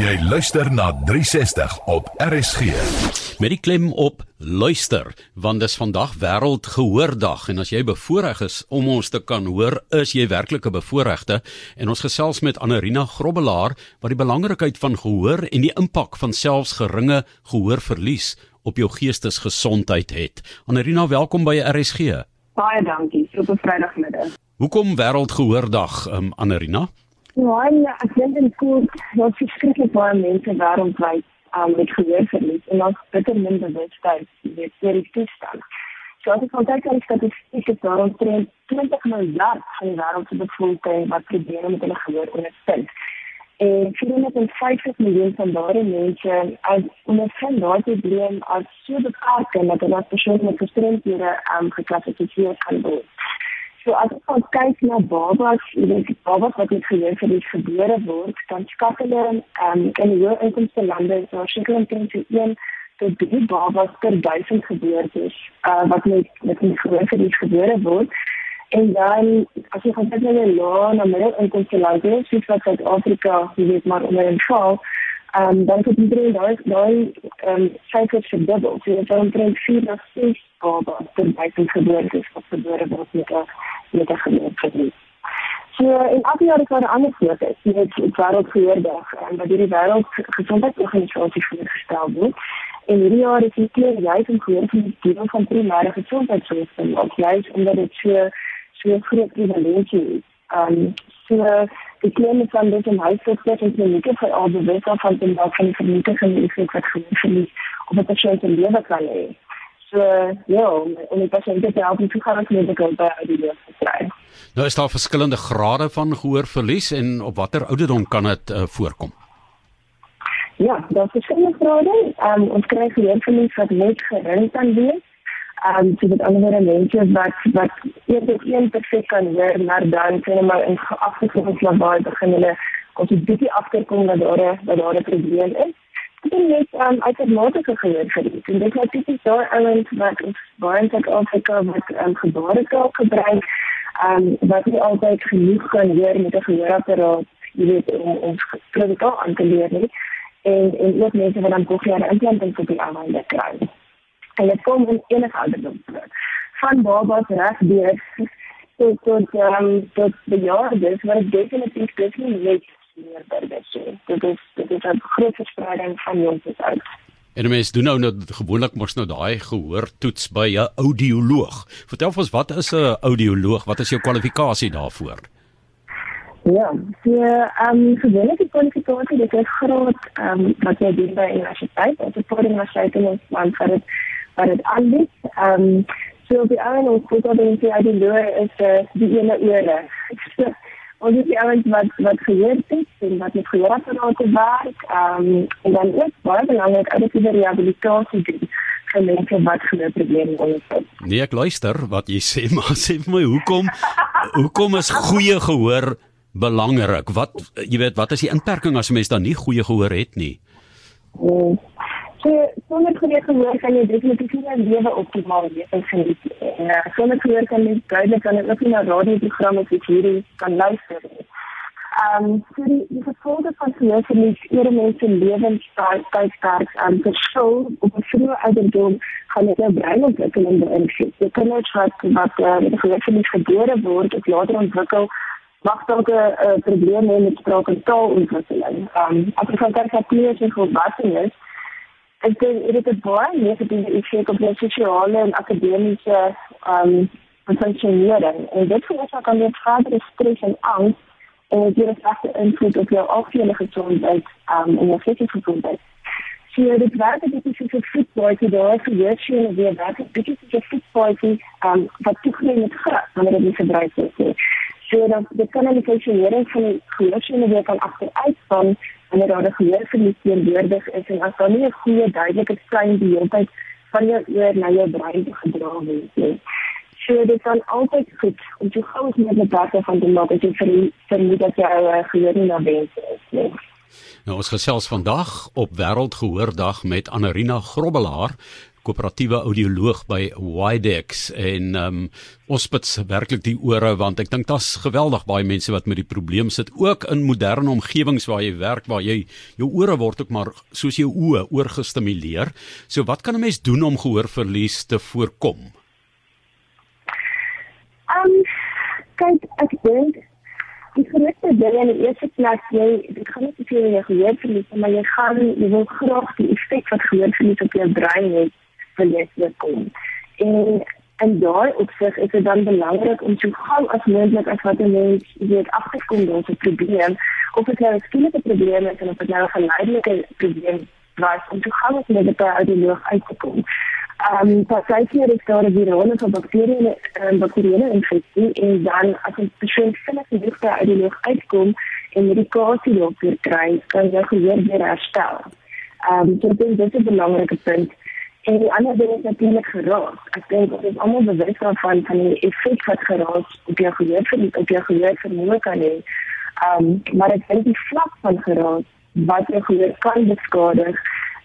Jy luister na 360 op RSG. Met die klem op luister, want dis vandag wêreldgehoordag en as jy bevoorreg is om ons te kan hoor, is jy werklik 'n bevoorregte en ons gesels met Anarina Grobbelaar wat die belangrikheid van gehoor en die impak van selfs geringe gehoorverlies op jou geestesgesondheid het. Anarina, welkom by RSG. Baie dankie. Super Vrydagmiddag. Hoekom wêreldgehoordag, um, Anarina? Ja, ek dink dit kom dat verskriklik baie mense wêreldwyd um, met gehoorverlies en dan bitter min bewustheid weet oor die toestand. So as ek kan kyk aan die statistieke daar omtrent 20 miljard van die wêreld se bevolking wat probleme met hulle gehoor ondervind. En 450 miljoen van daardie mense as ondervind daardie probleem as so beperkend dat hulle as persoon met gestremdhede um, geklassifiseer kan word. So as ons kyk na babas, weet jy babas wat met gehoorverlies gebore word, dan skat hulle um, in die inkomste lande so seker omtrent 1 tot 3 babas per 1000 geboortes uh, wat met met gehoorverlies gebore word. En dan as jy kyk na die lae na middel inkomste lande, soos wat Suid-Afrika, jy weet maar onder in val, um, dan het iedereen daai daai ehm syfers verdubbel. So dit is omtrent 4 na 6 babas per 1000 geboortes wat gebore word met 'n met 'n geboorte. So in elke jaar daar 'n ander fokus. Dit is wêreldgehoordag en wat hierdie wêreldgesondheidsorganisasie voorgestel word. En hierdie jaar is dit keer juist om gehoor van die deel van primêre gesondheidsorg te maak, juist omdat dit so so groot prevalensie is. Um so die klemme van dit in huisvesting en klinieke vir al die wet van die dag van die vernietiging effek wat verlies op 'n pasiënt se lewe kan hê. So ja, en die pasiënt het ook nie toegang tot die lewe kry. Nou is daar verskillende grade van gehoorverlies en op watter ouderdom kan dit uh, voorkom? Ja, daar is verskillende grade. Um, ons kry gehoorverlies wat net gering kan wees um so met ander mense wat wat eers op een perfek kan hoor maar dan sien maar in afgekomme lawaai begin hulle ons 'n bietjie afkom dat daar dat daar 'n probleem is. Dit is net um outomatiese gehoor verlies. En dit is tipies daar ouens wat ons baie in Suid-Afrika wat um gebaretaal gebruik um wat nie altyd genoeg kan hoor met 'n gehoorapparaat jy weet om ons kritiekaal aan te leer nie. En en ook mense wat dan cochleaire implantaat op die aanwending kry en dit kom in enige ouderdom. Van babas reg deur tot tot um, tot bejaardes, maar definitief dis nie net meer burgers nie. Dit is dit is 'n groot verspreiding van jongs oud. En mens doen nou nou gewoonlik mos nou daai gehoor toets by 'n audioloog. Vertel ons wat is 'n audioloog? Wat is jou kwalifikasie daarvoor? Ja, so ehm gewoonlik die kwalifikasie dit is graad ehm um, wat jy doen by universiteit, of 'n universiteit in land vir dit wat dit aanbied. Ehm um, so die ouens wat goed op die ID loer is uh, die ene ore. Het die ouens wat wat gehoor het en wat met gehoorapparaten werk. Ehm um, en dan ook baie belangrik auditiewe rehabilitasie doen vir mense wat gehoorprobleme ondervind. Nee, ek luister wat jy sê, maar sê vir my hoekom hoekom is goeie gehoor belangrik? Wat jy weet, wat is die inperking as 'n mens dan nie goeie gehoor het nie? Mm. So, sonder goeie gehoor kan jy definitief nie jou lewe optimaal leef en geniet nie. En uh, sonder gehoor kan jy duidelik kan ook nie na radioprogramme of hierdie kan luister nie. Ehm, so die, die gevolge van gehoorverlies eerder mense lewenstyl tydperk aan um, verskil op 'n vroeë ouderdom gaan dit jou breinontwikkeling beïnvloed. Jy kan net wat wat uh, met gehoorverlies gebore word of later ontwikkel mag dalk 'n uh, probleem hê met spraak en taalontwikkeling. Ehm, um, as jy van kyk na kleure en volwassenes ek dink dit is baie negatiewe effek op die sosiale en akademiese ehm um, funksionering. En dit veroorsaak dan weer verdere stres en angs en dit het regte invloed op jou algehele gesondheid ehm um, en jou fisiese gesondheid. So dit werk dit is so voetbal jy daar vir jou sien weer werk dit is so voetbal jy ehm wat toegeneem met gras wanneer dit gebruik word. So dan die kanalisering van die gehoorsinne weer kan agteruit van wanneer daar 'n gehoorverlies teenwoordig is en as daar nie 'n goeie duidelike skyn die hele tyd van jou oor na jou brein gedra word nie. So dit kan altyd goed om te gou met die data van die maak as jy vermoed dat jy uh, gehoor nie na wens is nie. Nou ons gesels vandag op Wêreldgehoordag met Anarina Grobbelaar koöperatiewe audioloog by Widex en um, ons spits werklik die ore want ek dink daar's geweldig baie mense wat met die probleem sit ook in moderne omgewings waar jy werk waar jy jou ore word ook maar soos jou oë oorgestimuleer. So wat kan 'n mens doen om gehoorverlies te voorkom? Um, kyk ek dink die grootste ding in die eerste plek jy dit gaan nie soveel jy gehoor verlies maar jy gaan jy wil graag die effek wat gehoor verlies op jou brein het wil jy voorkom en en daai opsig is dit dan belangrik om so gou as moontlik as wat 'n mens weet agterkom dan se probleem of dit nou 'n skielike probleem is of dit nou 'n geleidelike probleem was om so gou as moontlik by 'n audioloog uit te kom Ehm um, partykeer is daar 'n virale of bakterieë en bakterieë infeksie en dan as 'n persoon vinnig genoeg by uit die lug uitkom en medikasie daarvoor kry, kan jy gehoor weer herstel. Ehm um, so dit is 'n belangrike punt. En die ander ding is natuurlik geraas. Ek dink ons is almal bewus daarvan van die effek wat geraas op jou gehoor vir op jou gehoor vermoë kan hê. Ehm um, maar ek dink die vlak van geraas wat jou gehoor kan beskadig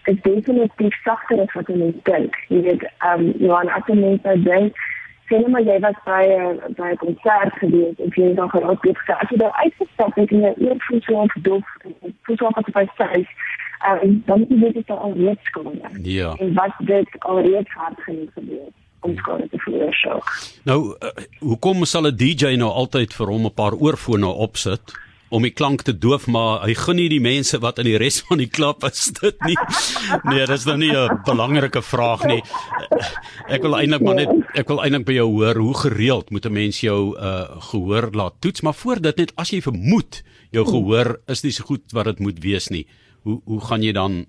is definitief sagter as wat jy dink. Jy weet, ehm um, jy aan ander mense dink sien maar jy was by by 'n konsert gewees en jy het dan geraak het gesê as jy daar uitgestap het en jy eers voel so verdoof voel so wat by sê en dan jy weet dit al reeds skoon. Ja. En wat dit al reeds hard genoeg gebeur om skade te veroorsaak. Nou, uh, hoekom sal 'n DJ nou altyd vir hom 'n paar oorfone opsit? Om die klank te doof maar hy gun nie die mense wat in die res van die klub is dit nie. Nee dis nou nie 'n belangrike vraag nie. Ek wil eintlik maar net ek wil eintlik by jou hoor hoe gereeld moet 'n mens jou uh, gehoor laat toets? Maar voor dit net as jy vermoed jou gehoor is nie so goed wat dit moet wees nie hoe hoe gaan jy dan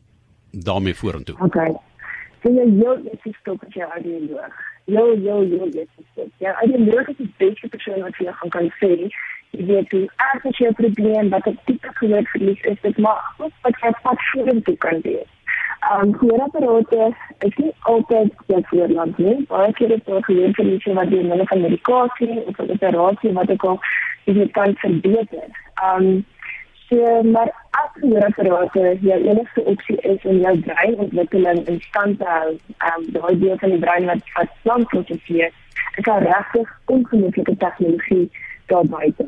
daarmee vorentoe? Okay so jy jy stop jy audioloog. Jo, jo, jo, dit is dit. Ja, ek dink dit is die beste persoon wat jy gaan kan sê jy weet hoe erg is jou probleem wat 'n tipe gehoorverlies is dit maar wat jy pas vorentoe kan doen. Um gehoorapparate is nie altyd jou voorland nie. Baie keer is daar gehoorverlies wat deur middel van medikasie of 'n operasie wat ek al jy kan verbeter. Um so maar as gehoorapparate jou enigste opsie is om jou breinontwikkeling in stand te hou, um daai deel van die brein wat wat klank prosesseer, is daar regtig ongelooflike tegnologie daar buite.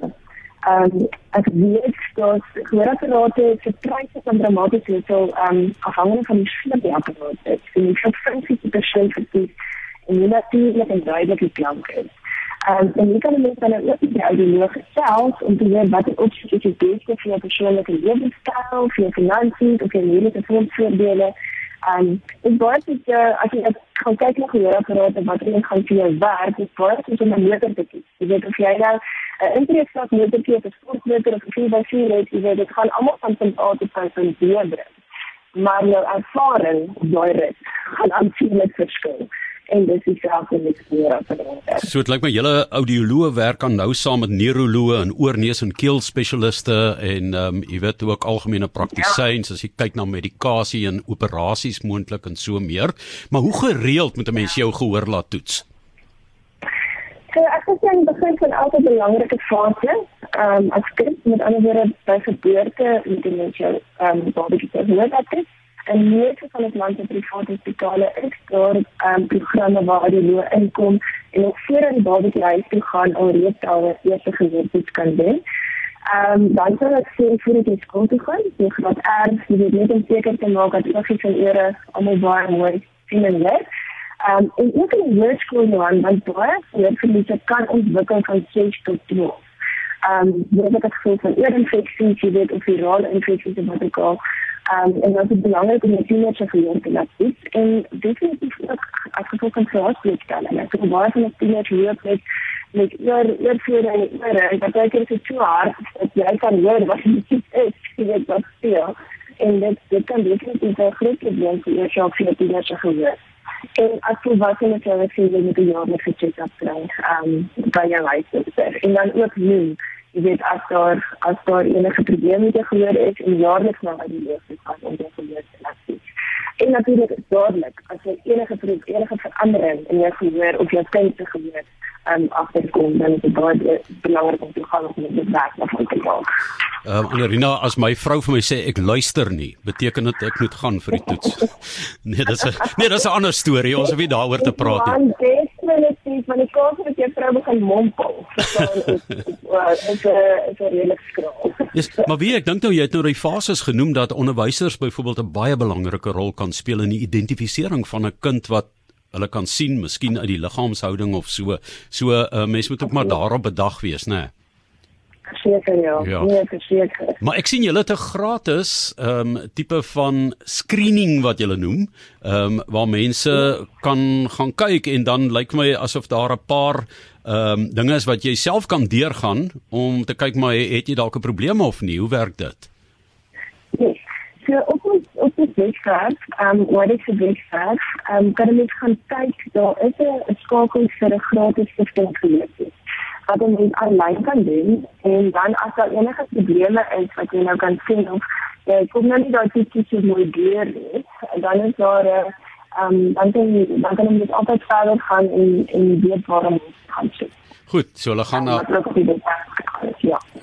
Ehm um, ek weet dat gehoorapparate se pryse van dramaties hoeveel ehm um, afhangende van die die apparaat is. En die funksie te beschryf is en nie natuurlik en duidelik die klank is. Ehm um, en jy kan net dan ook die audioloog self om te weet wat die opsies is vir jou persoonlike lewenstyl, vir jou finansies of jou mediese voordele. Ehm um, en baie is uh, as jy gaan kyk na gehoorapparate wat erin gaan vir jou werk, dis baie soos 'n motor te kies. Jy weet of jy nou 'n uh, intrekstak motortjie of 'n sportmotor of 'n 4x4 het, jy weet dit gaan almal van punt A tot punt B bring. Maar jou ervaring op daai rit gaan aansienlik verskil en dis dieselfde met gehoorapparate. So dit lyk my julle audioloë werk aan nou saam met neuroloë en oorneus en keel spesialiste en ehm um, jy weet ook algemene praktisyns ja. as jy kyk na medikasie en operasies moontlik en so meer. Maar hoe gereeld moet 'n mens jou gehoor laat toets? So ek dink aan die begin van elke belangrike fase, ehm um, as kind met ander woorde by geboorte moet jy net jou ehm um, babatjie hoor dat dit en meeste van die lande private hospitale is daar ehm um, programme waar die loon inkom en ook voordat die babatjie huis toe gaan alreeds al eerste gehoortoets kan doen. Ehm dan sal ek sê vir die skool toe gaan, jy gaan erns, jy weet net om seker te maak dat oogies en ore almal baie mooi sien en lees. Um, en ook in die hoërskool Johan, want baie leerverliese kan ontwikkel van 6 tot 12. Um, jy het ook gevoel van oorinfeksies, jy weet, of virale infeksies wat ook al. Um, en dat is belangrijk om je tienertje gehoord te laten doen. En definitief ook als gevolg van verhaalspreekstelling. Als ik baie van het tienertje hoort met, met eer, eervoeren en eer, en dat betekent het zo hard dat jij kan horen wat het is, je weet wat veel. En dit, dit kan definitief een groot probleem voor je voor je tienertje gehoord. En as jy wat in 'n service jy met die jaar met gecheck up kry, ehm um, by jou huisdienste. En dan ook nu, jy weet as daar as daar enige probleme met jou gehoor is en jaarliks na die leefstyl gaan om jou gehoor te laat sien. En natuurlik dadelik as jy enige enige verandering in jou gehoor of jou kind se gehoor um, agterkom dan is dit baie belangrik om te gaan om dit werk na van te maak. Ehm um, Anarina, as my vrou vir my sê ek luister nie, beteken dit ek moet gaan vir die toets. nee, dis 'n nee, dis 'n ander storie. Ons hoef nie daaroor te praat nie. Definitief, want ek koop net jou vrou begin mompel. Dit is 'n redelik skraal. Yes, maar wie ek dink nou jy het nou die fases genoem dat onderwysers byvoorbeeld 'n baie belangrike rol kan speel in die identifisering van 'n kind wat hulle kan sien, miskien uit die liggaamshouding of so. So 'n uh, mens moet ook maar daarop bedag wees, né? Nee? Seker ja. ja. Nee, verseker. Maar ek sien julle het 'n gratis ehm um, tipe van screening wat julle noem, ehm um, waar mense kan gaan kyk en dan lyk my asof daar 'n paar ehm um, dinge is wat jy self kan deurgaan om te kyk maar het jy dalk 'n probleem of nie? Hoe werk dit? Ja. So op ons op die webwerf, ehm um, wat ek sê webwerf, ehm um, kan jy net gaan kyk, daar is 'n skakel vir 'n gratis gelees wat jy net aanlyn kan doen en dan as daar enige probleme is wat jy nou kan sien of jy kom nou nie daai tipies so mooi deur nie dan is daar um, dan kan jy dan kan jy net altyd verder gaan en en weet waarom jy gaan sien. Goed, so hulle gaan na ja.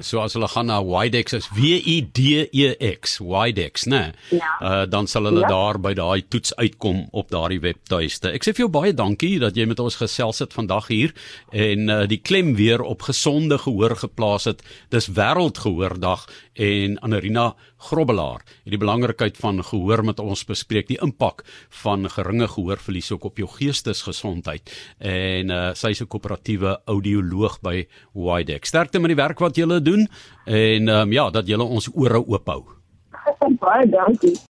So as hulle gaan na Widex is W I D E X, Widex, né? Ja. Uh dan sal hulle ja. daar by daai toets uitkom op daardie webtuiste. Ek sê vir jou baie dankie dat jy met ons gesels het vandag hier en uh die klem weer op gesonde gehoor geplaas het. Dis wêreldgehoordag en Anarina Grobbelaar het die belangrikheid van gehoor met ons bespreek, die impak van geringe gehoorverlies ook op jou geestesgesondheid. En uh sy is 'n koöperatiewe audioloog by Widex. Sterkte met die werk wat julle doen en um, ja, dat julle ons ore oop hou. Baie dankie.